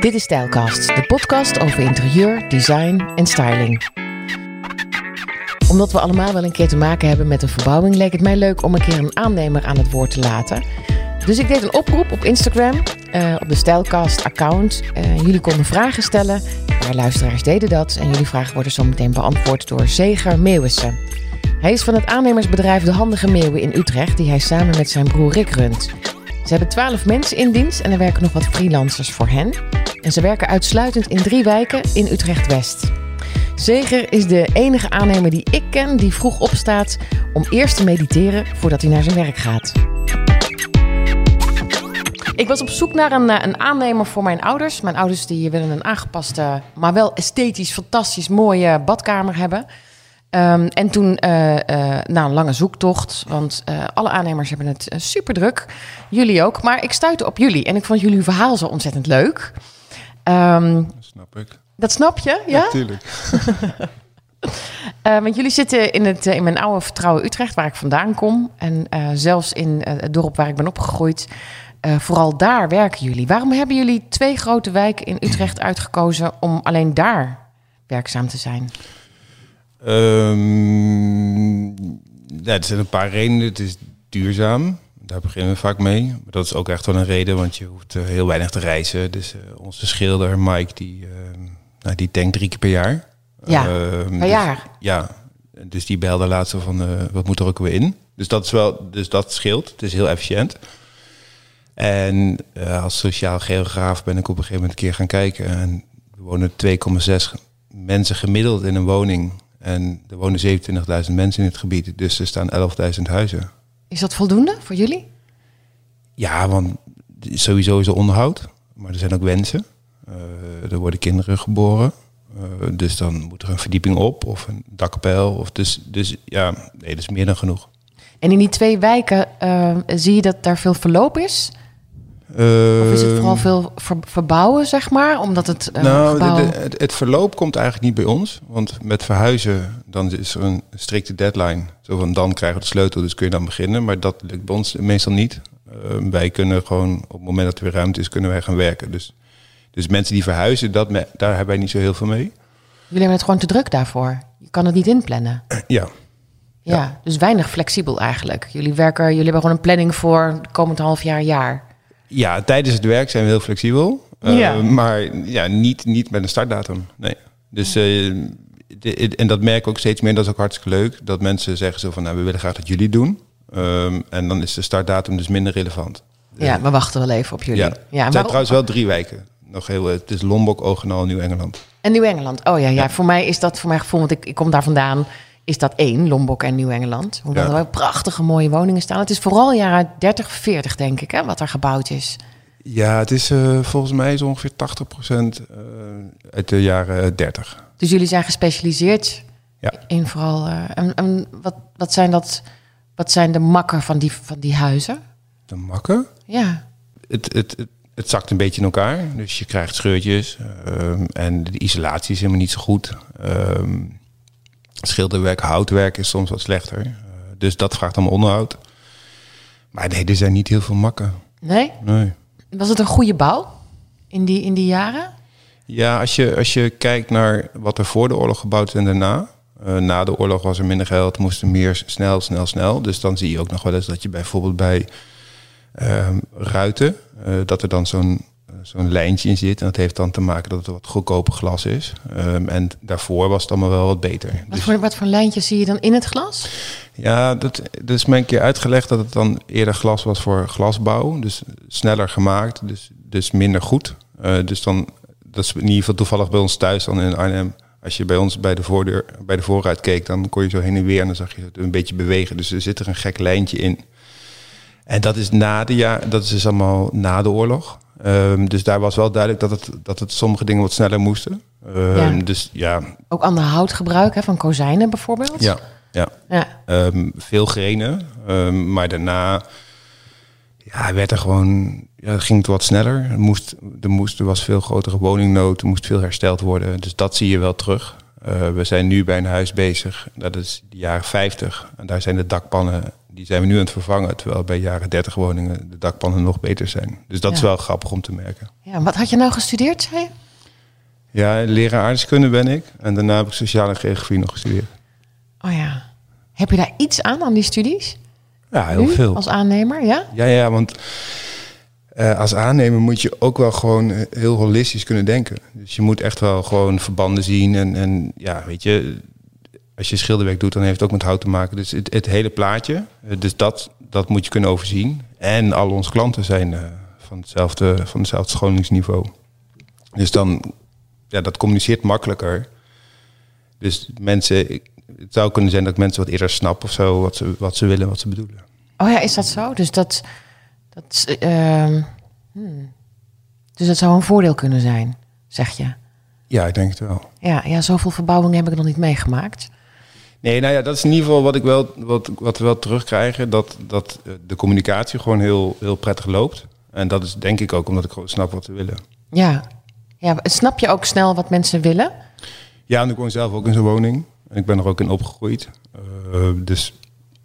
Dit is Stijlcast, de podcast over interieur, design en styling. Omdat we allemaal wel een keer te maken hebben met een verbouwing, leek het mij leuk om een keer een aannemer aan het woord te laten. Dus ik deed een oproep op Instagram, uh, op de Stijlcast-account. Uh, jullie konden vragen stellen. Paar luisteraars deden dat. En jullie vragen worden zo meteen beantwoord door Zeger Meeuwissen. Hij is van het aannemersbedrijf De Handige Meeuwen in Utrecht, die hij samen met zijn broer Rick runt. Ze hebben twaalf mensen in dienst en er werken nog wat freelancers voor hen. En ze werken uitsluitend in drie wijken in Utrecht-West. Zeger is de enige aannemer die ik ken die vroeg opstaat om eerst te mediteren voordat hij naar zijn werk gaat. Ik was op zoek naar een, eh, een aannemer voor mijn ouders. Mijn ouders die willen een aangepaste, maar wel esthetisch, fantastisch mooie badkamer hebben. Um, en toen, uh, uh, na een lange zoektocht, want alle aannemers hebben het super druk. Jullie ook. Maar ik stuitte op jullie en ik vond jullie verhaal zo ontzettend leuk. Um, dat snap ik. Dat snap je, ja? Natuurlijk. want jullie zitten in, het, in mijn oude vertrouwen Utrecht, waar ik vandaan kom. En zelfs in het dorp waar ik ben opgegroeid. vooral daar werken jullie. Waarom hebben jullie twee grote wijken in Utrecht uitgekozen om alleen daar werkzaam te zijn? Um, ja, er zijn een paar redenen. Het is duurzaam. Daar beginnen we vaak mee. Maar dat is ook echt wel een reden, want je hoeft uh, heel weinig te reizen. Dus uh, onze schilder Mike, die, uh, nou, die tankt drie keer per jaar. Ja, per dus, jaar? Ja, dus die belde laatst van, wat moet er ook weer in? Dus dat, is wel, dus dat scheelt. Het is heel efficiënt. En als sociaal geograaf ben ik op een gegeven moment een keer gaan kijken. En we wonen 2,6 mensen gemiddeld in een woning en er wonen 27.000 mensen in het gebied, dus er staan 11.000 huizen. Is dat voldoende voor jullie? Ja, want sowieso is er onderhoud, maar er zijn ook wensen. Uh, er worden kinderen geboren, uh, dus dan moet er een verdieping op of een dakpijl. Of dus, dus ja, nee, dat is meer dan genoeg. En in die twee wijken uh, zie je dat daar veel verloop is? Of is het vooral Ehm, veel ver verbouwen, zeg maar? Omdat het uh, nou, gebouw... de, de, het, het, verloop komt eigenlijk niet bij ons. Want met verhuizen, dan is er een strikte deadline. Zo van, dan krijgen we de sleutel, dus kun je dan beginnen. Maar dat lukt bij ons meestal niet. Uh, wij kunnen gewoon, op het moment dat er weer ruimte is, kunnen wij gaan werken. Dus, dus mensen die verhuizen, dat me, daar hebben wij niet zo heel veel mee. Jullie hebben het gewoon te druk daarvoor. Je kan het niet inplannen. Ja. Ja, ja. dus weinig flexibel eigenlijk. Jullie werken, jullie hebben gewoon een planning voor het komend half jaar, jaar. Ja, tijdens het werk zijn we heel flexibel. Uh, ja. Maar ja, niet, niet met een startdatum. Nee. Dus, uh, de, en dat merk ik ook steeds meer. Dat is ook hartstikke leuk. Dat mensen zeggen zo van, nou, we willen graag dat jullie doen. Um, en dan is de startdatum dus minder relevant. Ja, we wachten wel even op jullie. Ja, ja het zijn trouwens wel drie wijken. Nog heel, het is Lombok, Ogenal en Nieuw-Engeland. En Nieuw-Engeland. Oh ja, ja, ja, voor mij is dat voor mijn gevoel, want ik, ik kom daar vandaan is dat één, Lombok en Nieuw-Engeland. Hoewel ja. er ook prachtige mooie woningen staan. Het is vooral jaren 30, 40 denk ik, hè, wat er gebouwd is. Ja, het is uh, volgens mij is ongeveer 80 procent uh, uit de jaren 30. Dus jullie zijn gespecialiseerd ja. in vooral... Uh, en, en wat, wat, zijn dat, wat zijn de makken van die, van die huizen? De makken? Ja. Het, het, het, het zakt een beetje in elkaar. Dus je krijgt scheurtjes. Um, en de isolatie is helemaal niet zo goed. Um, schilderwerk, houtwerk is soms wat slechter. Uh, dus dat vraagt allemaal onderhoud. Maar nee, er zijn niet heel veel makken. Nee? Nee. Was het een goede bouw in die, in die jaren? Ja, als je, als je kijkt naar wat er voor de oorlog gebouwd is en daarna. Uh, na de oorlog was er minder geld, moest er meer snel, snel, snel. Dus dan zie je ook nog wel eens dat je bijvoorbeeld bij uh, ruiten, uh, dat er dan zo'n zo'n lijntje in zit. En dat heeft dan te maken dat het wat goedkoper glas is. Um, en daarvoor was het allemaal wel wat beter. Wat, dus, voor, wat voor lijntjes zie je dan in het glas? Ja, dat, dat is mij een keer uitgelegd dat het dan eerder glas was voor glasbouw. Dus sneller gemaakt, dus, dus minder goed. Uh, dus dan, dat is in ieder geval toevallig bij ons thuis dan in Arnhem. Als je bij ons bij de, voordeur, bij de voorruit keek, dan kon je zo heen en weer en dan zag je het een beetje bewegen. Dus er zit er een gek lijntje in. En dat is na de jaar, dat is dus allemaal na de oorlog. Um, dus daar was wel duidelijk dat het, dat het sommige dingen wat sneller moesten. Um, ja. Dus ja. Ook ander houtgebruik hè, van kozijnen bijvoorbeeld? Ja, ja. ja. Um, veel grenen. maar daarna ja, werd er gewoon, ja, ging het wat sneller. Er, moest, er, moest, er was veel grotere woningnood, er moest veel hersteld worden. Dus dat zie je wel terug. Uh, we zijn nu bij een huis bezig, dat is de jaren 50. En daar zijn de dakpannen, die zijn we nu aan het vervangen. Terwijl bij jaren 30 woningen de dakpannen nog beter zijn. Dus dat is wel grappig om te merken. Ja, wat had je nou gestudeerd, zei je? Ja, leraar aardrijkskunde ben ik. En daarna heb ik sociale geografie nog gestudeerd. Oh ja. Heb je daar iets aan, aan die studies? Ja, heel Nu, veel. Als aannemer, ja? Ja, ja, want eh, als aannemer moet je ook wel gewoon heel holistisch kunnen denken. Dus je moet echt wel gewoon verbanden zien. En, en ja, weet je, als je schilderwerk doet, dan heeft het ook met hout te maken. Dus het, het hele plaatje, eh, dus dat, dat moet je kunnen overzien. En al onze klanten zijn eh, van, hetzelfde, van hetzelfde scholingsniveau. Dus dan, ja, dat communiceert makkelijker. Dus mensen, ik- het zou kunnen zijn dat mensen wat eerder snappen of zo, wat ze, wat ze willen, wat ze bedoelen. Oh ja, is dat zo? Dus dat... dat ehm, hmm. Dus dat zou een voordeel kunnen zijn, zeg je? Ja, ik denk het wel. Ja, ja zoveel verbouwingen heb ik nog niet meegemaakt. Nee, nou ja, dat is in ieder geval wat ik wel, wat, wat we wel terugkrijgen. Dat, dat eh, de communicatie gewoon heel, heel prettig loopt. En dat is denk ik ook omdat ik gewoon snap wat ze willen. Ja. ja. Snap je ook snel wat mensen willen? Ja, en ik woon zelf ook in zo'n woning. En ik ben er ook in opgegroeid. Eh, dus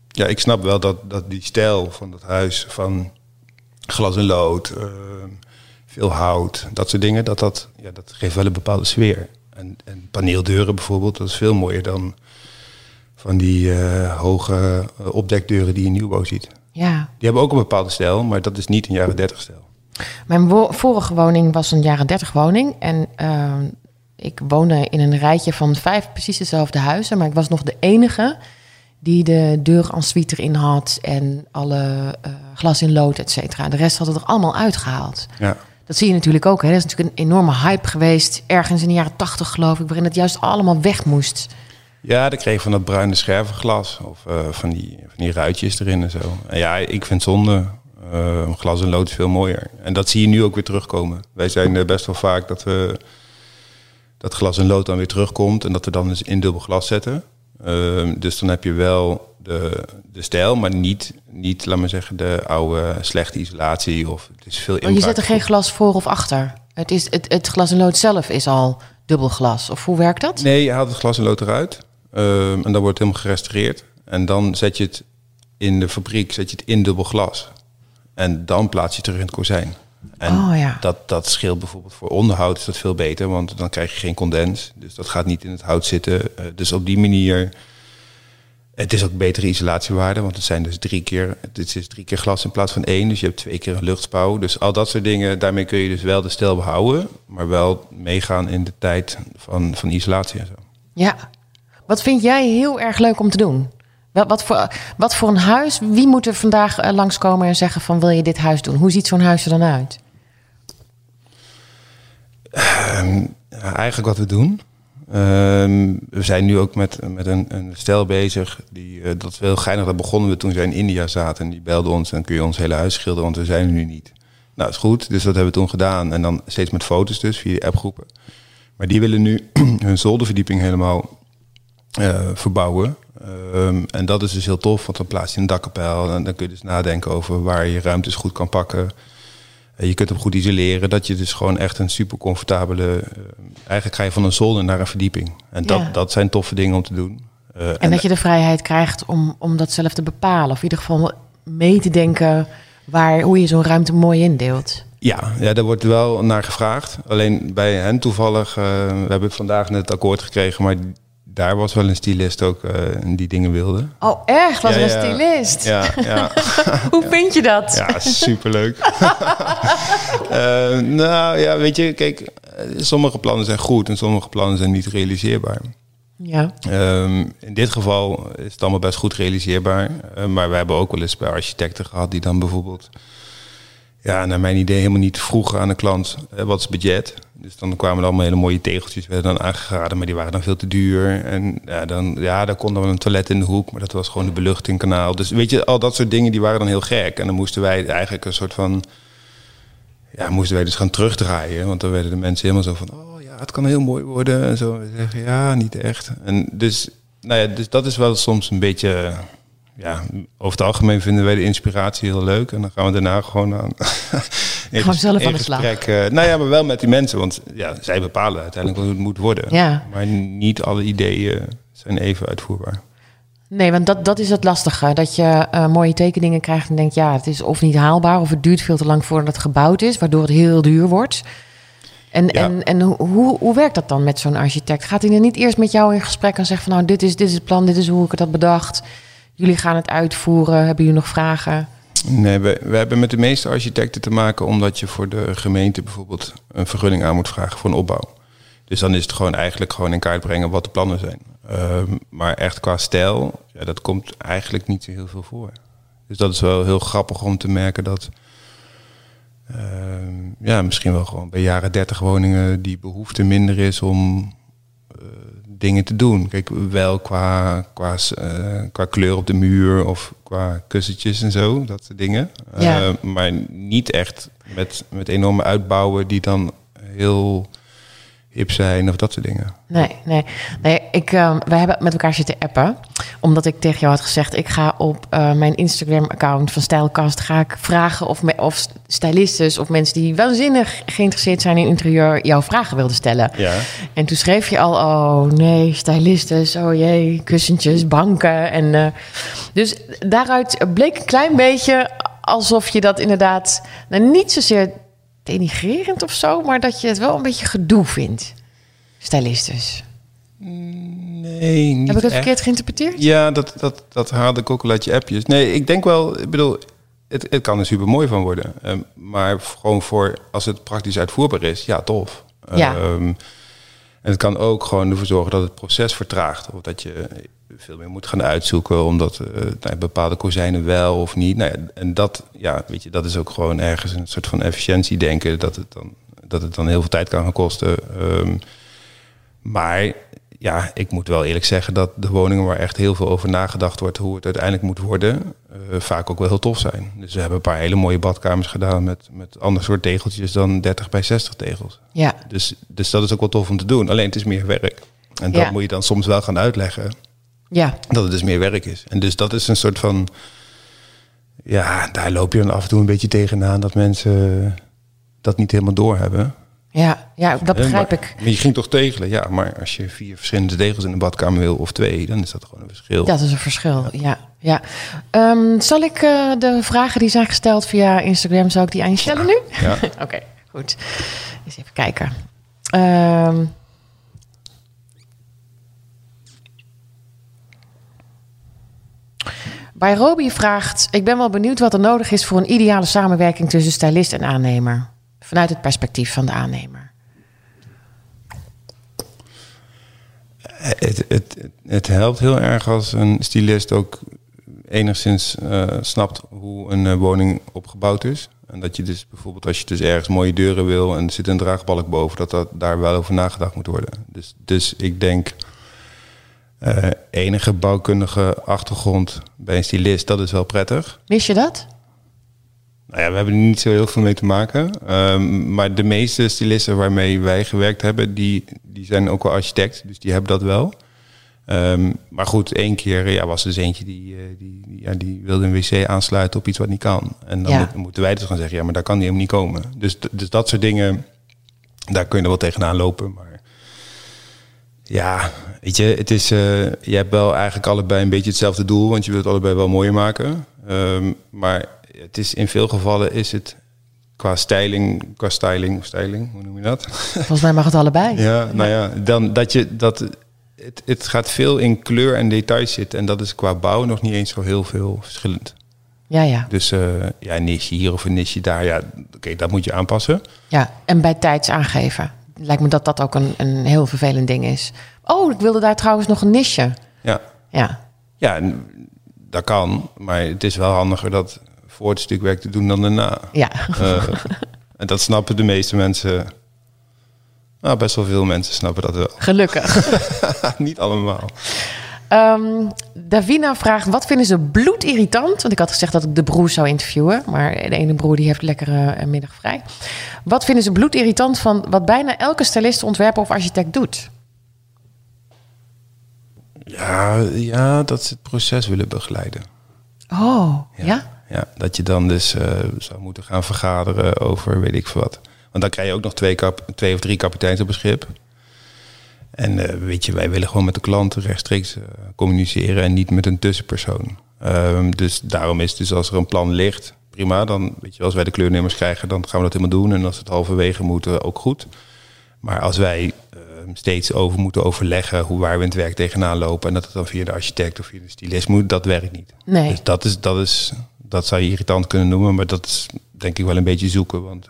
ja, ik snap wel dat, dat die stijl van dat huis, van glas en lood, eh, veel hout, dat soort dingen, dat, dat, ja, dat geeft wel een bepaalde sfeer. En, en paneeldeuren bijvoorbeeld, dat is veel mooier dan van die eh, hoge eh, opdekdeuren die je in nieuwbouw ziet. Ja. Die hebben ook een bepaalde stijl, maar dat is niet een jaren 30 stijl. Mijn wo- vorige woning was een jaren 30 woning. En ehm, ik woonde in een rijtje van vijf precies dezelfde huizen. Maar ik was nog de enige die de deur en suite erin had. En alle eh, glas in lood, et cetera. De rest hadden er allemaal uitgehaald. Ja. Dat zie je natuurlijk ook. Hè. Dat is natuurlijk een enorme hype geweest. Ergens in de jaren 80 geloof ik. Waarin het juist allemaal weg moest. Ja, dan kreeg je van dat bruine schervenglas of eh, van, die, van die ruitjes erin en zo. En ja, ik vind zonde. Eh, glas en lood is veel mooier. En dat zie je nu ook weer terugkomen. Wij zijn eh, best wel vaak dat we dat glas en lood dan weer terugkomt en dat we dan eens in dubbel glas zetten. Ehm, dus dan heb je wel de, de stijl, maar niet, niet, laat maar zeggen, de oude slechte isolatie of het is veel Oh, je zet er geen glas voor of achter. Het, is, het, het glas in lood zelf is al dubbel glas. Of hoe werkt dat? Nee, je haalt het glas en lood eruit. Ehm, en dan wordt het helemaal gerestaureerd. En dan zet je het in de fabriek zet je het in dubbel glas. En dan plaats je het terug in het kozijn. En Oh, ja. dat, dat scheelt bijvoorbeeld voor onderhoud is dat veel beter, want dan krijg je geen condens. Dus dat gaat niet in het hout zitten. Eh, dus op die manier. Het is ook betere isolatiewaarde, want het zijn dus drie keer, het is drie keer glas in plaats van één. Dus je hebt twee keer een luchtspouw. Dus al dat soort dingen, daarmee kun je dus wel de stijl behouden, maar wel meegaan in de tijd van, van isolatie en zo. Ja. Wat vind jij heel erg leuk om te doen? Wat, wat, voor, wat voor een huis? Wie moet er vandaag eh, langskomen en zeggen van wil je dit huis doen? Hoe ziet zo'n huis er dan uit? Ehm, eigenlijk wat we doen. Ehm, we zijn nu ook met, met een, een stel bezig. Die, eh, dat is geinig. Dat begonnen we toen zij in India zaten. En die belden ons. En kun je ons hele huis schilderen, want we zijn er nu niet. Nou, is goed. Dus dat hebben we toen gedaan. En dan steeds met foto's dus, via de appgroepen. Maar die willen nu hun zolderverdieping helemaal verbouwen. Ehm, en dat is dus heel tof, want dan plaats je een dakkapel. En dan kun je dus nadenken over waar je ruimtes goed kan pakken. Eh, Je kunt hem goed isoleren, dat je dus gewoon echt een super comfortabele. eh, eigenlijk ga je van een zolder naar een verdieping. En dat, Ja. dat zijn toffe dingen om te doen. Eh, En dat je de vrijheid krijgt om, om dat zelf te bepalen. Of in ieder geval mee te denken waar, hoe je zo'n ruimte mooi indeelt. ja, ja, daar wordt wel naar gevraagd. Alleen bij hen toevallig, eh, we hebben vandaag net het akkoord gekregen, maar daar was wel een stylist ook eh, die dingen wilde. Oh, echt? Was Ja, er een stylist? Ja, ja. Hoe vind je dat? Ja, superleuk. Eh, nou ja, weet je, kijk, eh, sommige plannen zijn goed en sommige plannen zijn niet realiseerbaar. Ja. Ehm, in dit geval is het allemaal best goed realiseerbaar. Maar we hebben ook wel eens bij architecten gehad die dan bijvoorbeeld, ja, naar mijn idee helemaal niet vroegen aan de klant eh, wat is budget. Dus dan kwamen er allemaal hele mooie tegeltjes, werden dan aangeraden, maar die waren dan veel te duur. En ja, dan, ja, daar kon dan een toilet in de hoek, maar dat was gewoon de beluchtingkanaal. Dus weet je, al dat soort dingen die waren dan heel gek. En dan moesten wij eigenlijk een soort van, ja, moesten wij dus gaan terugdraaien. Want dan werden de mensen helemaal zo van, oh ja, het kan heel mooi worden. En zo. We zeggen, ja, niet echt. En dus, nou ja, dus dat is wel soms een beetje, ja, over het algemeen vinden wij de inspiratie heel leuk. En dan gaan we daarna gewoon aan. Gewoon zelf aan de slag. eh, nou ja, maar wel met die mensen, want ja, zij bepalen uiteindelijk hoe het moet worden. Ja. Maar niet alle ideeën zijn even uitvoerbaar. Nee, want dat, dat is het lastige. Dat je eh, mooie tekeningen krijgt en denkt... ja, het is of niet haalbaar... of het duurt veel te lang voordat het gebouwd is... waardoor het heel duur wordt. En, Ja. en, en hoe, hoe, hoe werkt dat dan met zo'n architect? Gaat hij dan niet eerst met jou in gesprek en zegt van... nou, dit is, dit is het plan, dit is hoe ik het had bedacht. Jullie gaan het uitvoeren. Hebben jullie nog vragen? Nee, we, we hebben met de meeste architecten te maken omdat je voor de gemeente bijvoorbeeld een vergunning aan moet vragen voor een opbouw. Dus dan is het gewoon eigenlijk gewoon in kaart brengen wat de plannen zijn. Ehm, maar echt qua stijl, ja, dat komt eigenlijk niet zo heel veel voor. Dus dat is wel heel grappig om te merken dat ehm, ja, misschien wel gewoon bij jaren 30 woningen die behoefte minder is om eh, dingen te doen. Kijk, wel qua, qua, eh, qua kleur op de muur of qua kussentjes en zo, dat soort dingen. Ja. Eh, maar niet echt met, met enorme uitbouwen die dan heel hip zijn of dat soort dingen. Nee, nee. nee ik, eh, wij hebben met elkaar zitten appen. Omdat ik tegen jou had gezegd... ik ga op eh, mijn Instagram-account van Stijlkast... ga ik vragen of, me, of stylistes of mensen die waanzinnig geïnteresseerd zijn in interieur... jouw vragen wilden stellen. Ja. En toen schreef je al, oh nee, stylistes, oh jee, kussentjes, banken. En, eh, dus daaruit bleek een klein beetje alsof je dat inderdaad... Nou, niet zozeer denigrerend of zo... maar dat je het wel een beetje gedoe vindt. Stylistes. Nee, niet Heb ik dat echt. verkeerd geïnterpreteerd? Ja, dat, dat, dat haalde ik ook al uit je appjes. Nee, ik denk wel, ik bedoel, het, het kan er super mooi van worden. Ehm, maar gewoon voor, als het praktisch uitvoerbaar is, ja, tof. Ja. Ehm, en het kan ook gewoon ervoor zorgen dat het proces vertraagt. Of dat je veel meer moet gaan uitzoeken, omdat ja, bepaalde kozijnen wel of niet. Nou ja, en dat, ja, weet je, dat is ook gewoon ergens een soort van efficiëntie denken, dat het dan, dat het dan heel veel tijd kan gaan kosten. Ehm, maar ja, ik moet wel eerlijk zeggen dat de woningen waar echt heel veel over nagedacht wordt hoe het uiteindelijk moet worden, eh, vaak ook wel heel tof zijn. Dus we hebben een paar hele mooie badkamers gedaan met, met ander soort tegeltjes dan 30 bij 60 tegels. Ja, Dus, dus dat is ook wel tof om te doen. Alleen het is meer werk. En dat Ja. moet je dan soms wel gaan uitleggen ja, dat het dus meer werk is. En dus dat is een soort van. Ja, daar loop je dan af en toe een beetje tegenaan dat mensen dat niet helemaal doorhebben. Ja, ja, dat begrijp maar, ik. Maar je ging toch tegelen, ja. Maar als je vier verschillende tegels in de badkamer wil of twee, dan is dat gewoon een verschil. Dat is een verschil, ja. ja. Ehm, zal ik eh, de vragen die zijn gesteld via Instagram, zal ik die aan je stellen nu? Ja. Oké, goed. Eens even kijken. Ehm, bij Roby vraagt... Ik ben wel benieuwd wat er nodig is voor een ideale samenwerking tussen stylist en aannemer. Vanuit het perspectief van de aannemer. Het, het, het, helpt heel erg als een stylist ook enigszins eh, snapt hoe een eh, woning opgebouwd is. En dat je dus bijvoorbeeld als je dus ergens mooie deuren wil en er zit een draagbalk boven, dat, dat daar wel over nagedacht moet worden. Dus, dus ik denk eh, enige bouwkundige achtergrond bij een stylist, dat is wel prettig. Mis je dat? Nou ja, we hebben er niet zo heel veel mee te maken. Ehm, maar de meeste stylisten waarmee wij gewerkt hebben, die, die zijn ook wel architect. Dus die hebben dat wel. Ehm, maar goed, één keer ja, was er dus eentje die, eh, die, die- ja, die wilde een wc aansluiten op iets wat niet kan. En dan Ja. moet- moeten wij dus gaan zeggen, ja, maar daar kan die helemaal niet komen. Dus, dus dat soort dingen, daar kun je wel tegenaan lopen. Maar ja, weet je, het is, eh, je hebt wel eigenlijk allebei een beetje hetzelfde doel, want je wilt het allebei wel mooier maken. Ehm, maar het is in veel gevallen is het qua styling, qua styling, of styling, hoe noem je dat? Volgens mij mag het allebei. Ja, nou ja, dan dat je dat het, het gaat veel in kleur en details zitten en dat is qua bouw nog niet eens zo heel veel verschillend. Ja, ja. Dus eh, ja, een nisje hier of een nisje daar, ja, oké, dat moet je aanpassen. Ja, en bij tijds aangeven. Lijkt me dat dat ook een, een heel vervelend ding is. Oh, ik wilde daar trouwens nog een nisje. Ja, Ja, ja, dat kan, maar het is wel handiger dat voor het stukwerk te doen dan daarna. ja. Eh, en dat snappen de meeste mensen. Nou, best wel veel mensen snappen dat wel. gelukkig. niet allemaal. Ehm, Davina vraagt, wat vinden ze bloedirritant? Want ik had gezegd dat ik de broer zou interviewen. Maar de ene broer die heeft lekker eh, een middag vrij. Wat vinden ze bloedirritant van wat bijna elke stylist, ontwerper of architect doet? Ja, ja, dat ze het proces willen begeleiden. Oh, ja? Ja, dat je dan dus eh, zou moeten gaan vergaderen over weet ik veel wat. Want dan krijg je ook nog twee, kap, twee of drie kapiteins op een schip. En eh, weet je, wij willen gewoon met de klanten rechtstreeks eh, communiceren en niet met een tussenpersoon. Ehm, dus daarom is het dus als er een plan ligt, prima. Dan weet je, als wij de kleurnemers krijgen, dan gaan we dat helemaal doen. En als het halverwege moet, eh, ook goed. Maar als wij ehm, steeds over moeten overleggen hoe waar we in het werk tegenaan lopen en dat het dan via de architect of via de stylist moet, dat werkt niet. Nee. Dus dat is, dat is, dat zou je irritant kunnen noemen, maar dat is denk ik wel een beetje zoeken. Want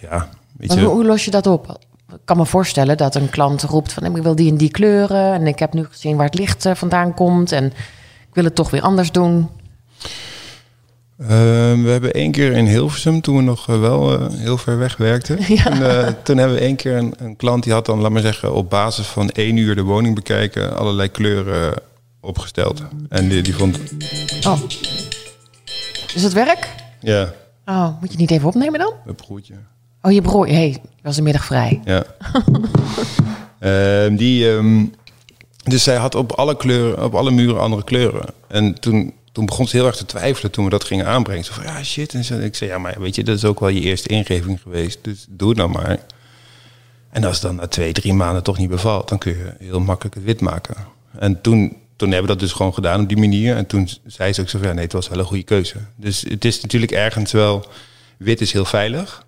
ja, weet je. hoe, hoe los je dat op? Ik kan me voorstellen dat een klant roept van ik wil die en die kleuren en ik heb nu gezien waar het licht eh, vandaan komt en ik wil het toch weer anders doen. Ehm, we hebben één keer in Hilversum, toen we nog eh, wel eh, heel ver weg werkten. Ja. Toen, eh, toen hebben we één keer een, een klant die had dan, laat maar zeggen, op basis van één uur de woning bekijken, allerlei kleuren opgesteld. En die, die vond, Oh. Is het werk? ja, Oh, moet je niet even opnemen dan? een broertje. Oh, je broer. hey, was de middag vrij. Ja. Ehm, die, ehm, dus zij had op alle kleuren, op alle muren andere kleuren. En toen, toen begon ze heel erg te twijfelen toen we dat gingen aanbrengen. Ze van ja, shit. En zo, ik zei ja, maar weet je, dat is ook wel je eerste ingeving geweest. Dus doe het nou maar. En als het dan na twee, drie maanden toch niet bevalt, dan kun je heel makkelijk het wit maken. En toen, toen hebben we dat dus gewoon gedaan op die manier. En toen zei ze ook zo van ja, nee, het was wel een goede keuze. Dus het is natuurlijk ergens wel, wit is heel veilig.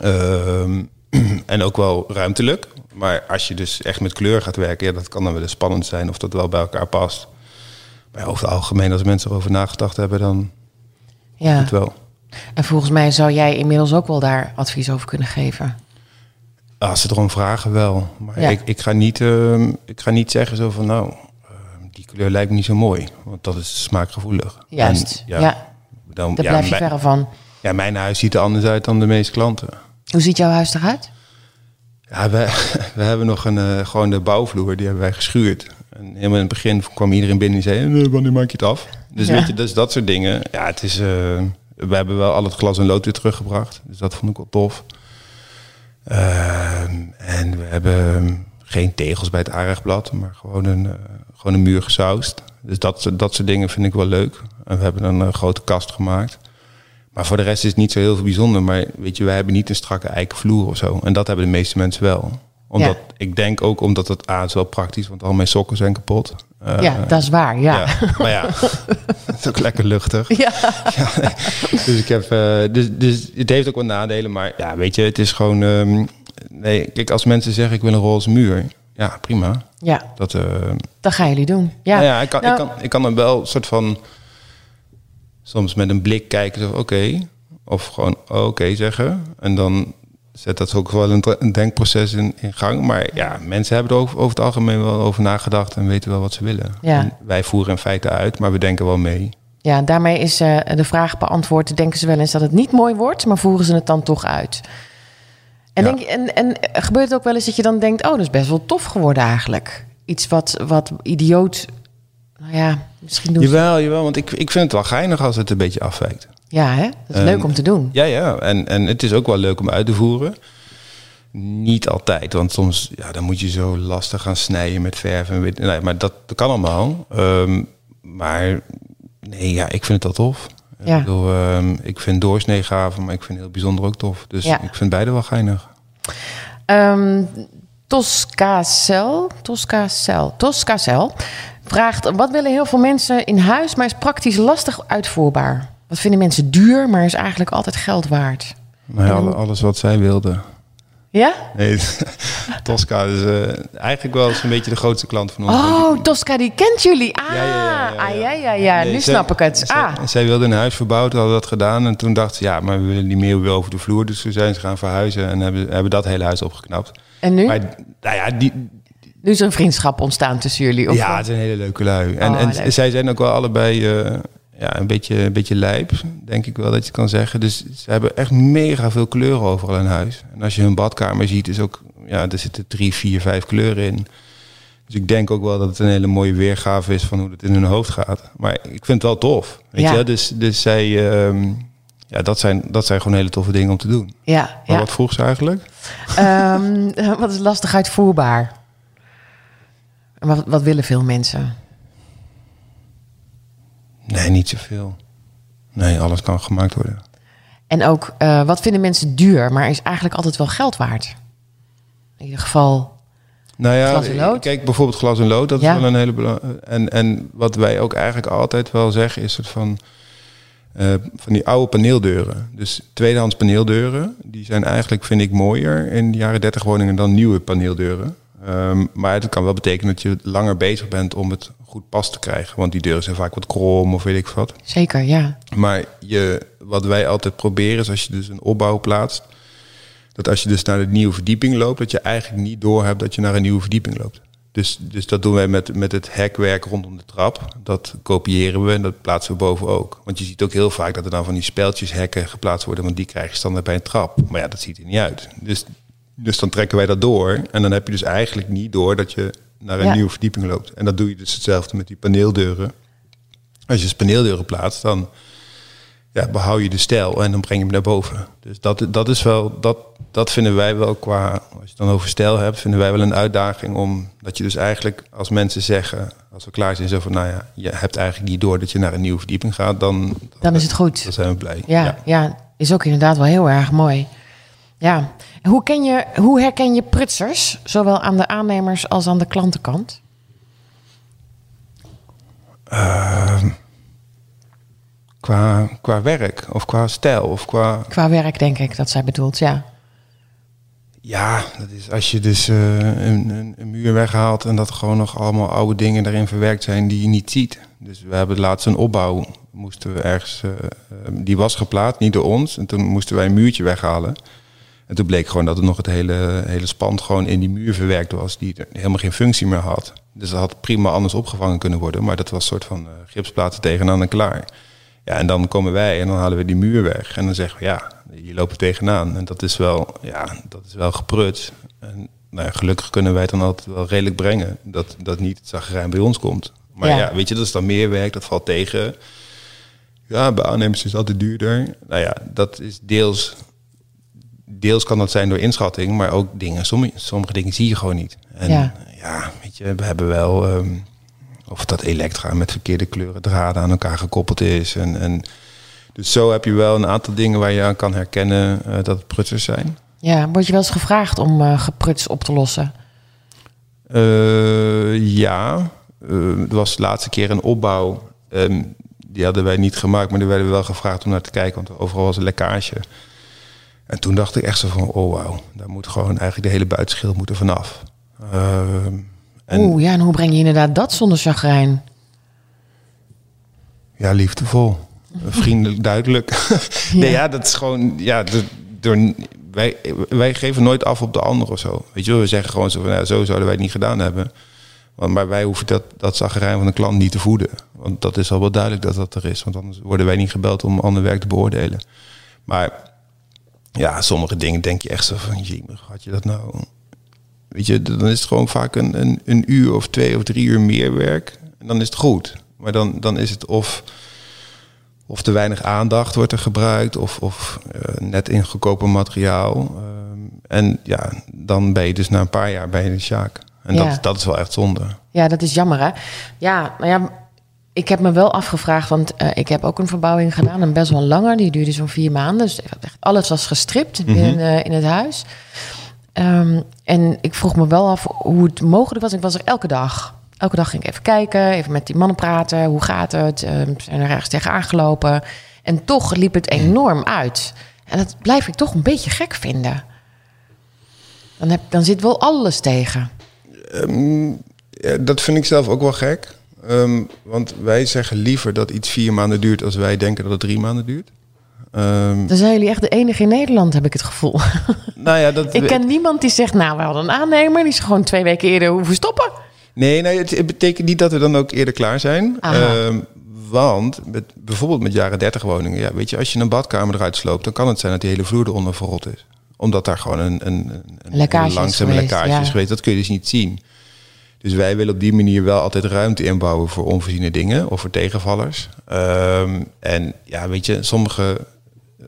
Ehm, en ook wel ruimtelijk. Maar als je dus echt met kleur gaat werken, ja, dat kan dan wel eens spannend zijn of dat wel bij elkaar past. Maar over het algemeen, als mensen erover nagedacht hebben, dan Ja. het wel. En volgens mij zou jij inmiddels ook wel daar advies over kunnen geven. Als ze erom vragen, wel. Maar Ja. ik, ik, ga niet, ehm, ik ga niet zeggen zo van, nou, die kleur lijkt me niet zo mooi. Want dat is smaakgevoelig. Juist. En, ja, dan, daar ja, blijf je verre van. ja, mijn huis ziet er anders uit dan de meeste klanten. Hoe ziet jouw huis eruit? Ja, we, we hebben nog een, eh, gewoon de bouwvloer, die hebben wij geschuurd. En helemaal in het begin kwam iedereen binnen en zei, eh, wanneer maak je het af? Dus Ja. weet je, dus dat soort dingen. Ja, het is, eh, we hebben wel al het glas en lood weer teruggebracht. Dus dat vond ik wel tof. Ehm, en we hebben geen tegels bij het aanrechtblad, maar gewoon een, gewoon een muur gesausd. Dus dat, dat soort dingen vind ik wel leuk. En we hebben een eh, grote kast gemaakt. Maar voor de rest is het niet zo heel veel bijzonder. Maar weet je, wij hebben niet een strakke eiken vloer of zo. En dat hebben de meeste mensen wel. Omdat, Ik denk ook omdat het A is wel praktisch, want al mijn sokken zijn kapot. Eh, ja, dat is waar. Ja. ja. Maar ja, het is ook lekker luchtig. Ja. Ja, nee. dus ik heb, eh, dus, dus het heeft ook wat nadelen, maar ja, weet je, het is gewoon, ehm, nee, kijk, als mensen zeggen ik wil een roze muur, ja, prima. ja, Dat, eh, dat gaan jullie doen. Ja, nou ja, ik kan, Nou, ik kan, ik kan dan wel een soort van, soms met een blik kijken, zo, oké, of gewoon oké zeggen, en dan zet dat ook wel een, een denkproces in, in gang. Maar ja, mensen hebben er over, over het algemeen wel over nagedacht en weten wel wat ze willen. Ja. En wij voeren in feite uit, maar we denken wel mee. Ja, daarmee is eh, de vraag beantwoord. Denken ze wel eens dat het niet mooi wordt, maar voeren ze het dan toch uit? En, Ja. denk, je- en, en gebeurt het ook wel eens dat je dan denkt: oh, dat is best wel tof geworden eigenlijk? Iets wat, wat idioot. Nou ja, misschien doen. Jawel, jawel, want ik, ik vind het wel geinig als het een beetje afwijkt. Ja, hè? Dat is leuk om te doen. Ja, ja. En, en het is ook wel leuk om uit te voeren. Niet altijd, want soms ja, dan moet je zo lastig gaan snijden met verf. En weet, nee, maar dat, dat kan allemaal. Ehm, maar nee, ja, ik vind het wel tof. Ja. Ik, bedoel, ehm, ik vind doorsnee maar ik vind heel bijzonder ook tof. Dus Ja. ik vind beide wel geinig. Ehm Toscacel, Toscacel, Toscacel vraagt: wat willen heel veel mensen in huis, maar is praktisch lastig uitvoerbaar? Wat vinden mensen duur, maar is eigenlijk altijd geld waard? Nou ja, alle- alles wat zij wilden. Ja? Nee, Tosca is eh, eigenlijk wel eens een beetje de grootste klant van ons. Oh, Tosca, die kent jullie. Ah, Ja, ja, ja, ja, ah, ja. ja, ja, ja. Nee, nu zij- snap ik het. Zij, Ah, zij wilden een huis verbouwd, hadden dat gedaan. En toen dachten ze, ja, maar we willen niet meer weer over de vloer. Dus toen zijn ze gaan verhuizen en hebben, hebben dat hele huis opgeknapt. en nu? Maar nou ja, die, Nu is er een vriendschap ontstaan tussen jullie. Of ja, het zijn hele leuke lui. En, Oh, en leuk. zij zijn ook wel allebei eh, ja, een, beetje, een beetje lijp, denk ik wel dat je kan zeggen. Dus ze hebben echt mega veel kleuren overal in huis. En als je hun badkamer ziet, is ook, ja, er zitten drie, vier, vijf kleuren in. Dus ik denk ook wel dat het een hele mooie weergave is van hoe het in hun hoofd gaat. Maar ik vind het wel tof. Weet Ja. je? Dus, dus zij, ehm, ja, dat zijn, dat zijn gewoon hele toffe dingen om te doen. Ja, Maar ja. wat vroeg ze eigenlijk? Ehm, wat is lastig uitvoerbaar? Wat, wat willen veel mensen? Nee, niet zoveel. Nee, alles kan gemaakt worden. En ook, eh, wat vinden mensen duur, maar is eigenlijk altijd wel geld waard? In ieder geval, Nou ja, Glas en lood? kijk bijvoorbeeld glas en lood, dat Ja. is wel een hele belangrijke. En, en wat wij ook eigenlijk altijd wel zeggen, is het van, eh, van die oude paneeldeuren. Dus tweedehands paneeldeuren, die zijn eigenlijk, vind ik, mooier in de jaren 30 woningen dan nieuwe paneeldeuren. Ehm, maar het kan wel betekenen dat je langer bezig bent om het goed pas te krijgen. Want die deuren zijn vaak wat krom of weet ik wat. Zeker, ja. Maar je, wat wij altijd proberen is als je dus een opbouw plaatst, dat als je dus naar de nieuwe verdieping loopt, dat je eigenlijk niet doorhebt dat je naar een nieuwe verdieping loopt. Dus, dus dat doen wij met, met het hekwerk rondom de trap. Dat kopiëren we en dat plaatsen we boven ook. Want je ziet ook heel vaak dat er dan van die speltjes hekken geplaatst worden, want die krijg je standaard bij een trap. Maar ja, dat ziet er niet uit. Dus, dus dan trekken wij dat door en dan heb je dus eigenlijk niet door dat je naar een Ja. nieuwe verdieping loopt. En dat doe je dus hetzelfde met die paneeldeuren. Als je dus paneeldeuren plaatst, dan ja, behoud je de stijl en dan breng je hem naar boven. Dus dat, dat is wel, dat, dat vinden wij wel qua, als je het dan over stijl hebt, vinden wij wel een uitdaging om dat je dus eigenlijk als mensen zeggen, als we klaar zijn, zo van nou ja, je hebt eigenlijk niet door dat je naar een nieuwe verdieping gaat, dan, Dan is het goed. dan zijn we blij. Ja, ja. is ook inderdaad wel heel erg mooi. Ja. Hoe, ken je, hoe herken je prutsers, zowel aan de aannemers als aan de klantenkant? Ehm, qua, qua werk of qua stijl of qua Qua werk, denk ik dat zij bedoelt, ja. Ja, dat is als je dus eh, een, een, een muur weghaalt en dat er gewoon nog allemaal oude dingen daarin verwerkt zijn die je niet ziet. Dus we hebben laatst een opbouw, moesten we ergens, eh, eh, die was geplaatst, niet door ons. En toen moesten wij een muurtje weghalen. En toen bleek gewoon dat er nog het hele, hele spand gewoon in die muur verwerkt was, die er helemaal geen functie meer had. Dus dat had prima anders opgevangen kunnen worden, maar dat was een soort van eh, gipsplaten tegenaan en klaar. Ja, en dan komen wij en dan halen we die muur weg. En dan zeggen we, ja, je loopt er tegenaan. En dat is wel, ja, dat is wel geprut. En nou ja, gelukkig kunnen wij het dan altijd wel redelijk brengen. Dat, dat niet het zagrijn bij ons komt. Maar Ja. ja. weet je, dat is dan meer werk, dat valt tegen. Ja, bij aannemers is het altijd duurder. Nou ja, dat is deels... Deels kan dat zijn door inschatting, maar ook dingen. Sommige, sommige dingen zie je gewoon niet. En Ja. ja, weet je, we hebben wel... ehm, of dat elektra met verkeerde kleuren draden aan elkaar gekoppeld is. En, en dus zo heb je wel een aantal dingen waar je aan kan herkennen eh, dat het prutsers zijn. Ja, word je wel eens gevraagd om eh, gepruts op te lossen? Eh, ja, er was de laatste keer een opbouw. ehm, die hadden wij niet gemaakt, maar die werden we wel gevraagd om naar te kijken, want overal was een lekkage. En toen dacht ik echt zo van, oh wauw, daar moet gewoon eigenlijk de hele buitenschil moeten vanaf. Ehm, en Oeh, ja, en hoe breng je inderdaad dat zonder chagrijn? Ja, liefdevol. Vriendelijk, duidelijk. Nee, ja, dat is gewoon... Ja, de- door, wij, wij geven nooit af op de ander of zo. Weet je wel, we zeggen gewoon zo van... Ja, zo zouden wij het niet gedaan hebben. Want, maar wij hoeven dat, dat zagrijn van de klant niet te voeden. Want dat is al wel duidelijk dat dat er is. Want anders worden wij niet gebeld om ander werk te beoordelen. Maar ja, sommige dingen denk je echt zo van... Jemig, had je dat nou... Weet je, dan is het gewoon vaak een, een, een uur of twee of drie uur meer werk. En dan is het goed. Maar dan, dan is het of, of te weinig aandacht wordt er gebruikt, of, of eh, net ingekopen materiaal. Ehm, en ja, dan ben je dus na een paar jaar bij de Sjaak. En Ja. dat, dat is wel echt zonde. Ja, dat is jammer hè. Ja, maar ja, ik heb me wel afgevraagd, want eh, ik heb ook een verbouwing gedaan en best wel langer. Die duurde zo'n vier maanden. Dus alles was gestript in, eh, in het huis. Ehm, en ik vroeg me wel af hoe het mogelijk was. Ik was er elke dag. Elke dag ging ik even kijken, even met die mannen praten. Hoe gaat het? Ehm, zijn er ergens tegen aangelopen? En toch liep het enorm uit. En dat blijf ik toch een beetje gek vinden. Dan, heb, dan zit wel alles tegen. Ehm, ja, dat vind ik zelf ook wel gek. Ehm, want wij zeggen liever dat iets vier maanden duurt als wij denken dat het drie maanden duurt. Ehm, Dan zijn jullie echt de enige in Nederland, heb ik het gevoel. nou ja, dat ik ken niemand die zegt, nou, we hadden een aannemer... die is gewoon twee weken eerder hoeven stoppen. Nee, nee het, het betekent niet dat we dan ook eerder klaar zijn. Ehm, want met, bijvoorbeeld met jaren 30 woningen, ja, weet je, als je een badkamer eruit sloopt, dan kan het zijn dat die hele vloer eronder verrot is. Omdat daar gewoon een, een, een, een Lekkage is langzame geweest, lekkage ja. is geweest. Dat kun je dus niet zien. Dus wij willen op die manier wel altijd ruimte inbouwen voor onvoorziene dingen of voor tegenvallers. Ehm, en ja, weet je, sommige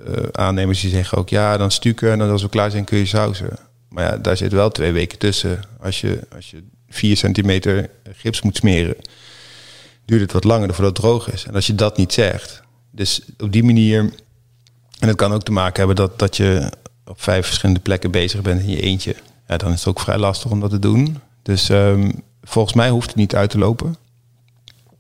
eh, aannemers die zeggen ook ja, dan stukken en dan als we klaar zijn kun je sausen. Maar ja, daar zit wel twee weken tussen. Als je, als je vier centimeter gips moet smeren, duurt het wat langer voordat het droog is. En als je dat niet zegt, dus op die manier, en het kan ook te maken hebben dat, dat je op vijf verschillende plekken bezig bent in je eentje, ja, dan is het ook vrij lastig om dat te doen. Dus ehm, volgens mij hoeft het niet uit te lopen.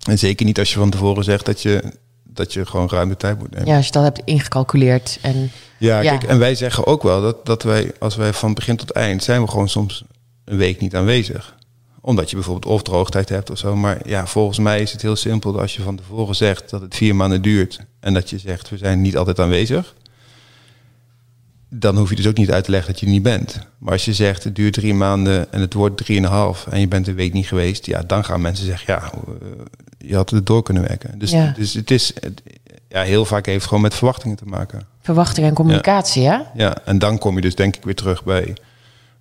En zeker niet als je van tevoren zegt dat je, dat je gewoon ruim de tijd moet nemen. Ja, als je dat hebt ingecalculeerd. En, Ja, Ja. Kijk, en wij zeggen ook wel dat, dat wij, als wij van begin tot eind, zijn we gewoon soms een week niet aanwezig. Omdat je bijvoorbeeld of droogtijd hebt of zo. Maar ja, volgens mij is het heel simpel als je van tevoren zegt dat het vier maanden duurt en dat je zegt we zijn niet altijd aanwezig. Dan hoef je dus ook niet uit te leggen dat je er niet bent. Maar als je zegt het duurt drie maanden en het wordt drieënhalf en je bent een week niet geweest, ja, dan gaan mensen zeggen ja, eh, je had het door kunnen werken. Dus, Ja. dus het is, het- ja, heel vaak heeft gewoon met verwachtingen te maken. verwachting en communicatie, ja? Ja, en dan kom je dus denk ik weer terug bij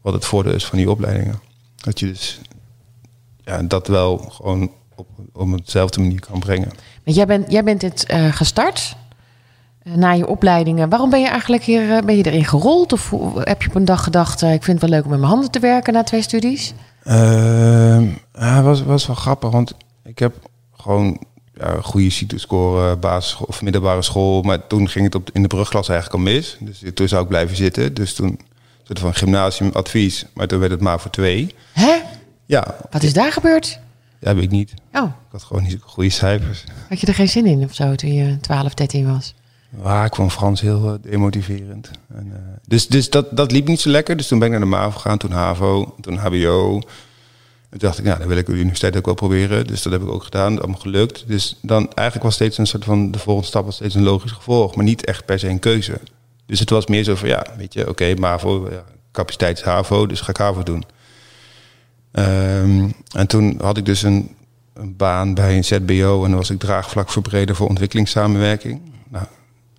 wat het voordeel is van die opleidingen. Dat je dus ja, dat wel gewoon op, op hetzelfde manier kan brengen. Want jij bent, jij bent het eh, gestart na je opleidingen. Waarom ben je eigenlijk hier eh, ben je erin gerold? Of heb je op een dag gedacht, eh, ik vind het wel leuk om met mijn handen te werken na twee studies? Ehm ja, was, was wel grappig, want ik heb gewoon ja, goede CITO-score, basisschool of middelbare school. Maar toen ging het op, in de brugklas eigenlijk al mis. Dus toen zou ik blijven zitten. Dus toen soort van gymnasiumadvies, maar toen werd het maar voor twee. Hè? Ja, Wat is daar gebeurd? ja weet ik niet. Oh, Ik had gewoon niet goede cijfers. had je er geen zin in of zo toen je 12, 13 was? Ja, ik vond Frans heel eh, demotiverend. En, eh, dus dus dat, dat liep niet zo lekker. Dus toen ben ik naar de MAVO gegaan, toen HAVO, toen HBO. En toen dacht ik, nou, dan wil ik de universiteit ook wel proberen. Dus dat heb ik ook gedaan, dat allemaal gelukt. Dus dan eigenlijk was steeds een soort van, de volgende stap was steeds een logisch gevolg. Maar niet echt per se een keuze. Dus het was meer zo van, ja, weet je, oké, MAVO, ja, capaciteit is HAVO, dus ga ik HAVO doen. Ehm, en toen had ik dus een, een baan bij een ZBO en dan was ik draagvlak verbreden voor ontwikkelingssamenwerking.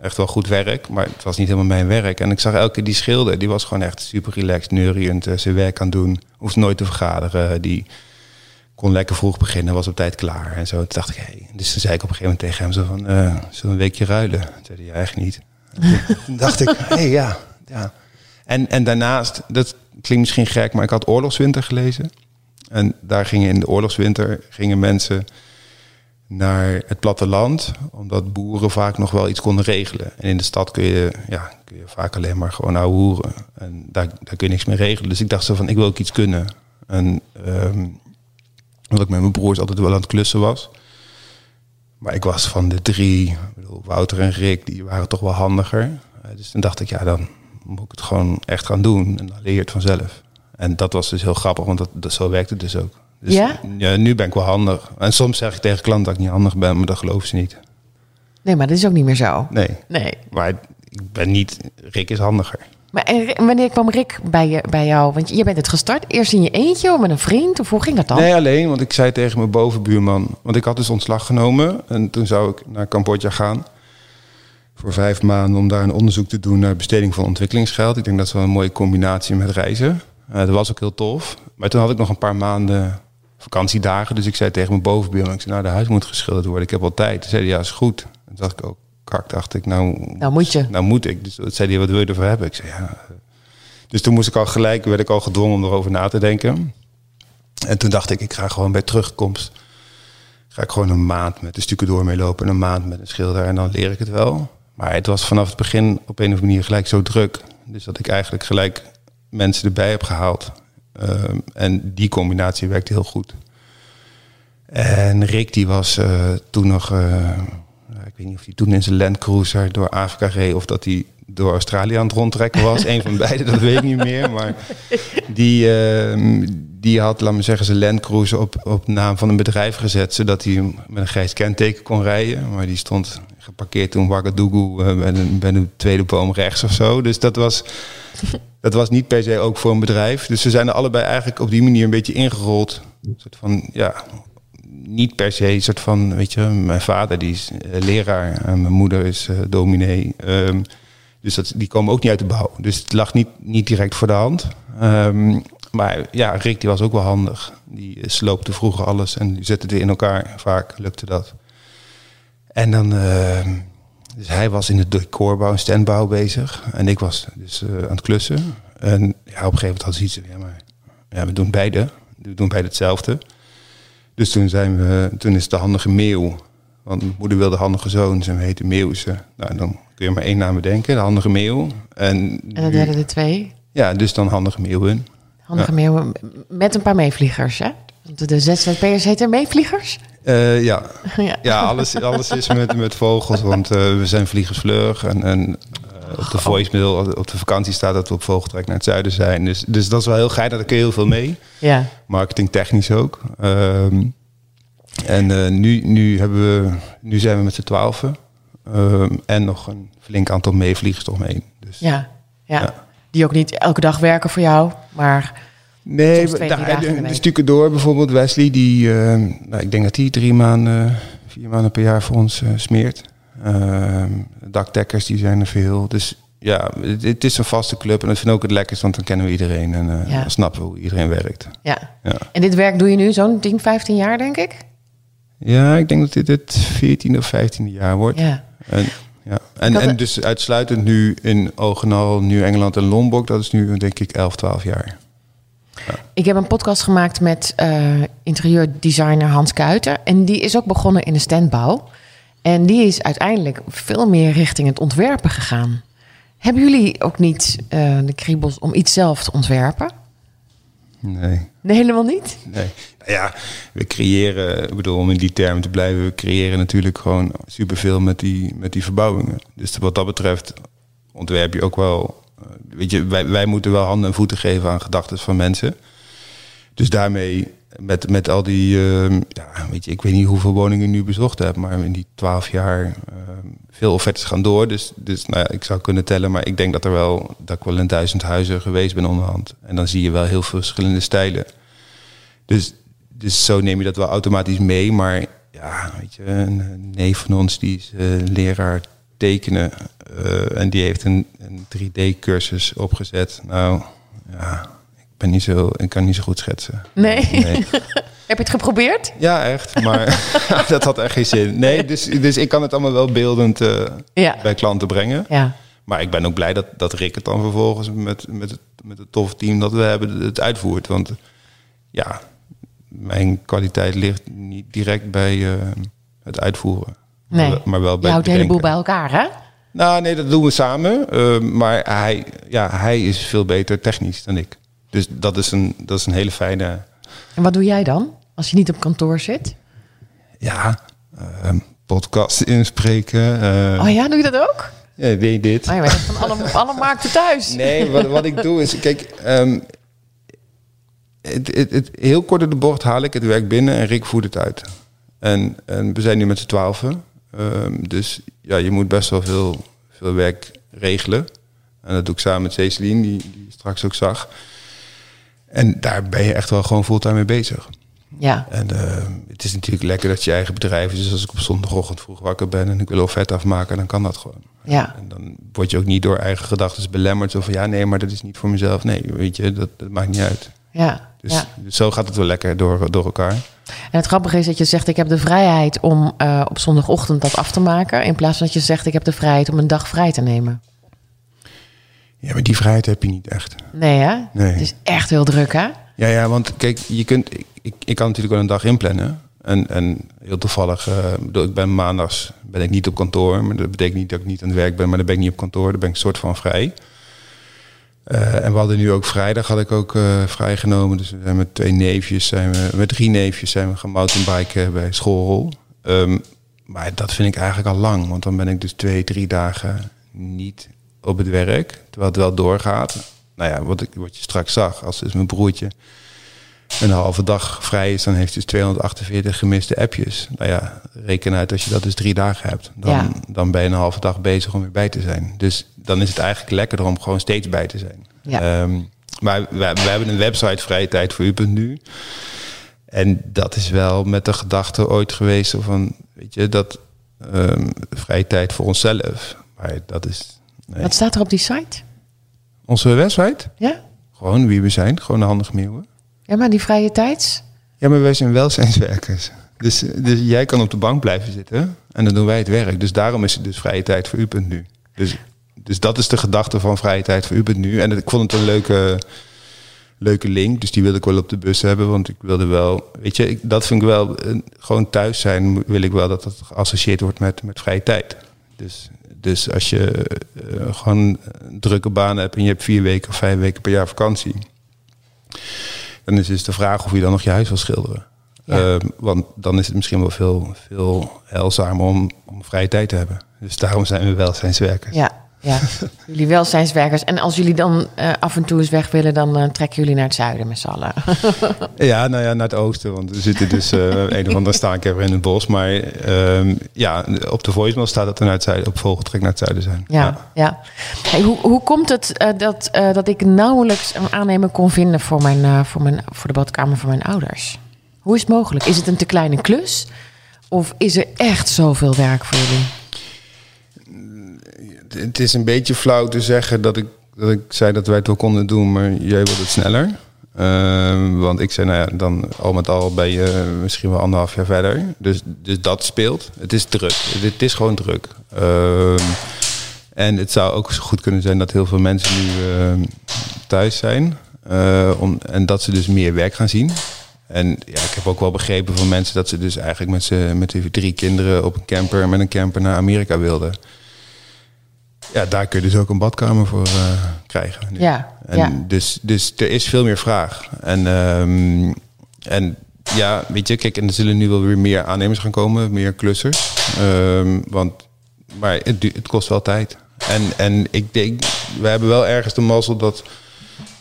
Echt wel goed werk, maar het was niet helemaal mijn werk. En ik zag elke keer die schilder, die was gewoon echt super relaxed, neuriënd, eh, zijn werk aan doen. Hoeft nooit te vergaderen. Die kon lekker vroeg beginnen, was op tijd klaar en zo. Toen dacht ik, hé. Dus toen zei ik op een gegeven moment tegen hem zo van, eh, zullen we een weekje ruilen? Toen zei hij, ja, echt niet. En toen- dacht ik, hé, ja, ja. En, en daarnaast, dat klinkt misschien gek, maar ik had Oorlogswinter gelezen. En daar gingen in de oorlogswinter gingen mensen naar het platteland, omdat boeren vaak nog wel iets konden regelen. En in de stad kun je, ja, kun je vaak alleen maar gewoon ouwe hoeren. En daar, daar kun je niks mee regelen. Dus ik dacht zo van, ik wil ook iets kunnen. En ehm omdat ik met mijn broers altijd wel aan het klussen was. Maar ik was van de drie, bedoel, Wouter en Rick, die waren toch wel handiger. Eh, dus toen dacht ik, ja, dan moet ik het gewoon echt gaan doen. En dan leer je het vanzelf. En dat was dus heel grappig, want dat, dat, zo werkt het dus ook. Dus Ja? nu ben ik wel handig. En soms zeg ik tegen klanten dat ik niet handig ben, maar dat geloven ze niet. Nee, maar dat is ook niet meer zo. Nee, Nee. maar ik ben niet... Rick is handiger. Maar en wanneer kwam Rick bij, je, bij jou? Want je bent het gestart eerst in je eentje of met een vriend? Of hoe ging dat dan? Nee, alleen, want ik zei tegen mijn bovenbuurman... Want ik had dus ontslag genomen en toen zou ik naar Cambodja gaan... voor vijf maanden om daar een onderzoek te doen naar besteding van ontwikkelingsgeld. Ik denk dat is wel een mooie combinatie met reizen. Eh, dat was ook heel tof. Maar toen had ik nog een paar maanden vakantiedagen. Dus ik zei tegen mijn bovenbuurman, ik zei, nou, de huis moet geschilderd worden. Ik heb wel tijd. Toen zei hij, ja, is goed. En toen dacht ik ook, kak, dacht ik, nou... Nou moet je. Nou moet ik. Dus toen zei hij, wat wil je ervoor hebben? Ik zei, ja... eh. Dus toen moest ik al gelijk, werd ik al gedwongen om erover na te denken. En toen dacht ik, ik ga gewoon bij terugkomst... ga ik gewoon een maand met de stukken door meelopen... en een maand met een schilder en dan leer ik het wel. Maar het was vanaf het begin op een of andere manier gelijk zo druk. Dus dat ik eigenlijk gelijk mensen erbij heb gehaald. Ehm, en die combinatie werkte heel goed. En Rick die was eh, toen nog... eh, ik weet niet of hij toen in zijn Land Cruiser door Afrika reed... of dat hij door Australië aan het rondtrekken was. Een van beide, dat weet ik niet meer. Maar die, ehm, die had, laat me zeggen, zijn Land Cruiser op, op naam van een bedrijf gezet... zodat hij met een grijs kenteken kon rijden. Maar die stond geparkeerd toen Ouagadougou eh, bij, de, bij de tweede boom rechts of zo. Dus dat was, dat was niet per se ook voor een bedrijf. Dus ze zijn er allebei eigenlijk op die manier een beetje ingerold. Een soort van, ja, niet per se een soort van, weet je, mijn vader die is eh, leraar en mijn moeder is eh, dominee. Ehm, dus dat, die komen ook niet uit de bouw. Dus het lag niet, niet direct voor de hand. Ehm, maar ja, Rick die was ook wel handig. Die sloopte vroeger alles en die zette het in elkaar. Vaak lukte dat. En dan, ehm, dus hij was in de decorbouw en standbouw bezig. En ik was dus eh, aan het klussen. En ja, op een gegeven moment had ze iets ja, maar ja, we doen beide. We doen beide hetzelfde. Dus toen, zijn we, toen is de handige meeuw. Want mijn moeder wilde handige zoon. Ze heette Meeuwse. Nou, dan kun je maar één naam bedenken. De handige meeuw. En, En dan derde de twee. ja, dus dan handige meeuwen. Handige meeuwen met een paar meevliegers, hè? De ZZP'ers heten meevliegers? Eh, ja. ja. ja, alles, alles is met, met vogels, want eh, we zijn vliegersvlug. En, en eh, op de voicemail, op de vakantie staat dat we op vogeltrek naar het zuiden zijn. Dus, dus dat is wel heel daar kun je heel veel mee. Ja. Marketing technisch ook. Ehm, en nu, nu, hebben we, nu zijn we met z'n twaalfen. Ehm, en nog een flink aantal meevliegers eromheen. Dus, ja, ja, ja. Die ook niet elke dag werken voor jou, maar... Nee, daar, de stukken door. Bijvoorbeeld Wesley, die, uh, nou, ik denk dat hij drie maanden, vier maanden per jaar voor ons uh, smeert. Uh, dakdekkers, die zijn er veel. Dus ja, het, het, is een vaste club en dat vind ik ook het lekkerst, want dan kennen we iedereen en ja. dan snappen we hoe iedereen werkt. Ja. ja. En dit werk doe je nu zo'n 10, 15 jaar, denk ik? Ja, ik denk dat dit het 14 of 15e jaar wordt. Ja. En, ja. En, en dus uitsluitend nu in Ogenal, Nieuw-Engeland en Lombok, dat is nu denk ik 11, 12 jaar. Ik heb een podcast gemaakt met uh, interieurdesigner Hans Kuiter. En die is ook begonnen in de standbouw. En die is uiteindelijk veel meer richting het ontwerpen gegaan. Hebben jullie ook niet uh, de kriebels om iets zelf te ontwerpen? Nee. Nee, helemaal niet? Nee. Nou ja, we creëren, ik bedoel, om in die termen te blijven, we creëren natuurlijk gewoon superveel met die, met die verbouwingen. Dus wat dat betreft ontwerp je ook wel weet je, wij, wij moeten wel handen en voeten geven aan gedachten van mensen. Dus daarmee, met, met al die, uh, ja, weet je, ik weet niet hoeveel woningen ik nu bezocht heb, maar in die twaalf jaar uh, veel offertes gaan door. Dus, dus nou ja, ik zou kunnen tellen, maar ik denk dat er wel, dat ik wel in duizend huizen geweest ben onderhand. En dan zie je wel heel veel verschillende stijlen. Dus, dus zo neem je dat wel automatisch mee. Maar ja, weet je, een neef van ons die is uh, leraar tekenen. Uh, en die heeft een, een 3D-cursus opgezet. Nou, ja, ik ben niet zo, ik kan niet zo goed schetsen. Nee. nee. Heb je het geprobeerd? Ja, echt. Maar dat had echt geen zin. Nee, dus, dus ik kan het allemaal wel beeldend uh, ja. bij klanten brengen. Ja. Maar ik ben ook blij dat, dat Rick het dan vervolgens met, met, het, met het toffe team dat we hebben het uitvoert. Want ja, mijn kwaliteit ligt niet direct bij uh, het uitvoeren. Nee. Maar wel bij Je houdt de hele boel bij elkaar, hè? Nou, nee, dat doen we samen. Uh, maar hij, ja, hij is veel beter technisch dan ik. Dus dat is, een, dat is een hele fijne... En wat doe jij dan, als je niet op kantoor zit? Ja, uh, podcast inspreken. Uh, oh ja, doe je dat ook? Ja, weet dit. Oh, je van alle, alle markten thuis. Nee, wat, wat ik doe is... Kijk, um, het, het, het, heel kort in de bocht haal ik het werk binnen en Rick voert het uit. En, en we zijn nu met z'n twaalfen. Um, dus ja, je moet best wel veel, veel werk regelen. En dat doe ik samen met Ceciline, die, die je straks ook zag. En daar ben je echt wel gewoon fulltime mee bezig. Ja. En uh, het is natuurlijk lekker dat je eigen bedrijf is. Dus als ik op zondagochtend vroeg wakker ben en ik wil offerte afmaken, dan kan dat gewoon. Ja. En dan word je ook niet door eigen gedachten belemmerd. Of van ja, nee, maar dat is niet voor mezelf. Nee, weet je, dat, dat maakt niet uit. Ja. Dus, ja. dus zo gaat het wel lekker door, door elkaar. En het grappige is dat je zegt: ik heb de vrijheid om uh, op zondagochtend dat af te maken. In plaats van dat je zegt: ik heb de vrijheid om een dag vrij te nemen. Ja, maar die vrijheid heb je niet echt. Nee, hè? Nee. Het is echt heel druk, hè? Ja, ja want kijk, je kunt, ik, ik, ik kan natuurlijk wel een dag inplannen. En, en heel toevallig, uh, ik ben maandags ben ik niet op kantoor. Maar dat betekent niet dat ik niet aan het werk ben, maar dan ben ik niet op kantoor. Dan ben ik soort van vrij. Uh, en we hadden nu ook vrijdag had ik ook uh, vrijgenomen. Dus we zijn met twee neefjes, zijn we, met drie neefjes zijn we gaan mountainbiken bij schoolrol. Um, maar dat vind ik eigenlijk al lang. Want dan ben ik dus twee, drie dagen niet op het werk. Terwijl het wel doorgaat. Nou ja, wat, ik, wat je straks zag, als dus mijn broertje een halve dag vrij is, dan heeft hij dus 248 gemiste appjes. Nou ja, reken uit als je dat dus drie dagen hebt. Dan, Ja. dan ben je een halve dag bezig om weer bij te zijn. Dus dan is het eigenlijk lekkerder om gewoon steeds bij te zijn. Ja. Ehm, maar we, we hebben een website vrije tijd voor u.nu. En dat is wel met de gedachte ooit geweest van, weet je, dat ehm, vrije tijd voor onszelf. Maar dat is nee. Wat staat er op die site? onze website. Ja? Gewoon wie we zijn, gewoon de handige meeuwen. Ja, maar die vrije tijd? Ja, maar wij zijn welzijnswerkers. Dus, dus jij kan op de bank blijven zitten en dan doen wij het werk. Dus daarom is het dus vrije tijd voor u.nu. Dus, dus dat is de gedachte van vrije tijd voor u.nu. En ik vond het een leuke, leuke link, dus die wilde ik wel op de bus hebben. Want ik wilde wel, weet je, ik, dat vind ik wel, eh, gewoon thuis zijn wil ik wel dat dat geassocieerd wordt met, met vrije tijd. Dus, dus als je uh, gewoon een drukke baan hebt en je hebt vier weken of vijf weken per jaar vakantie Dan is dus de vraag of je dan nog je huis wil schilderen. Ja. Eh, want dan is het misschien wel veel, veel heilzamer om, om vrije tijd te hebben. Dus daarom zijn we welzijnswerkers. Ja, ja. jullie welzijnswerkers. En als jullie dan eh, af en toe eens weg willen, dan eh, trekken jullie naar het zuiden met z'n allen. Ja, nou ja, naar het oosten. Want we zitten dus eh, een of andere staankerver in het bos. Maar ehm, ja, op de voicemail staat dat we naar het zuiden, op vogeltrek naar het zuiden zijn. Ja, ja. Hey, hoe, hoe komt het dat, dat ik nauwelijks een aannemer kon vinden voor, mijn, voor, mijn, voor de badkamer van mijn ouders? Hoe is het mogelijk? Is het een te kleine klus? Of is er echt zoveel werk voor jullie? Het is een beetje flauw te zeggen dat ik, dat ik zei dat wij het wel konden doen, maar jij wilde het sneller. Ehm, want ik zei, nou ja, dan al met al ben je misschien wel anderhalf jaar verder. Dus, dus dat speelt. Het is druk. Het is gewoon druk. Ehm, en het zou ook goed kunnen zijn dat heel veel mensen nu ehm, thuis zijn. eh, om, en dat ze dus meer werk gaan zien. En ja, ik heb ook wel begrepen van mensen dat ze dus eigenlijk met, z'n met drie kinderen op een camper, met een camper naar Amerika wilden. Ja, daar kun je dus ook een badkamer voor eh, krijgen. nu. Ja, En ja. Dus, dus er is veel meer vraag. En, ehm, en ja, weet je, kijk, en er zullen nu wel weer meer aannemers gaan komen, meer klussers. Ehm, want, maar het, het kost wel tijd. En, en ik denk, we hebben wel ergens de mazzel dat,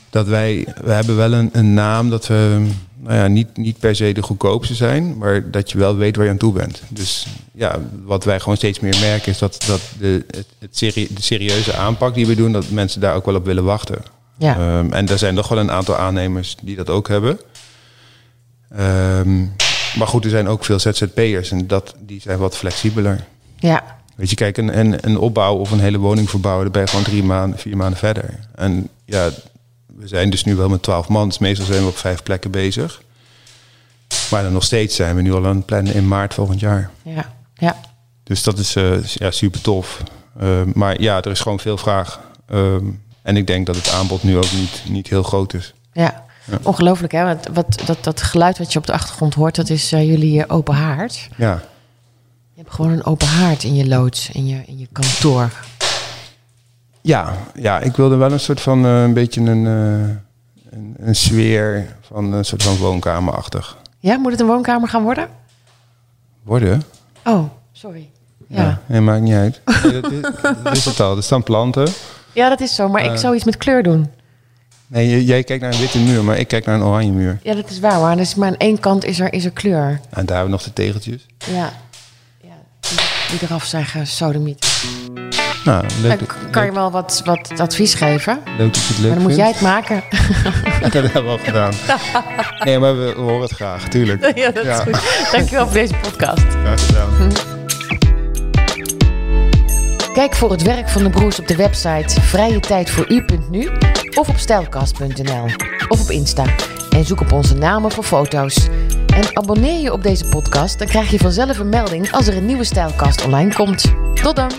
dat wij, we hebben wel een, een naam dat we, nou ja, niet, niet per se de goedkoopste zijn, maar dat je wel weet waar je aan toe bent. Dus ja, wat wij gewoon steeds meer merken is dat, dat de, het, het serie, de serieuze aanpak die we doen, dat mensen daar ook wel op willen wachten. Ja. Ehm, en er zijn nog wel een aantal aannemers die dat ook hebben. Ehm, maar goed, er zijn ook veel ZZP'ers en dat, die zijn wat flexibeler. ja, Weet je, kijk, een, een, een opbouw of een hele woning verbouwen, daar ben je gewoon drie maanden, vier maanden verder. En ja, we zijn dus nu wel met twaalf man, dus meestal zijn we op vijf plekken bezig. Maar dan nog steeds zijn we nu al aan het plannen in maart volgend jaar. ja, ja. Dus dat is eh, ja, super tof. Ehm, maar ja, er is gewoon veel vraag. Ehm, en ik denk dat het aanbod nu ook niet, niet heel groot is. Ja, ongelooflijk hè. Want wat, dat, dat geluid wat je op de achtergrond hoort, dat is eh, jullie eh, open haard. Ja, Je hebt gewoon een open haard in je loods, in je, in je kantoor. Ja, ja ik wilde wel een soort van eh, een beetje een, eh, een, een sfeer van een soort van woonkamerachtig Ja, moet het een woonkamer gaan worden? worden. Oh, sorry. Ja, ja. nee, maakt niet uit. Nee, dat, is, dat is het al. Er staan planten. dat is zo. Maar ik Eh. zou iets met kleur doen. Nee, jij kijkt naar een witte muur, maar ik kijk naar een oranje muur. Ja, dat is waar. Maar, dus, maar aan één kant is er, is er kleur. En daar hebben we nog de tegeltjes. Ja. ja die, die eraf zeggen, sodemiet. Nou, leuk, Dan kan je wel wat, wat advies geven. leuk dat je het leuk Maar dan moet jij het maken. dat hebben we al gedaan. Nee, maar we, we horen het graag, tuurlijk. ja, dat is goed. Dankjewel voor deze podcast. Graag gedaan. Kijk voor het werk van de broers op de website vrijetijdvooru.nu of op stijlkast.nl of op Insta. En zoek op onze namen voor foto's. En abonneer je op deze podcast, dan krijg je vanzelf een melding als er een nieuwe Stijlkast online komt. Tot dan!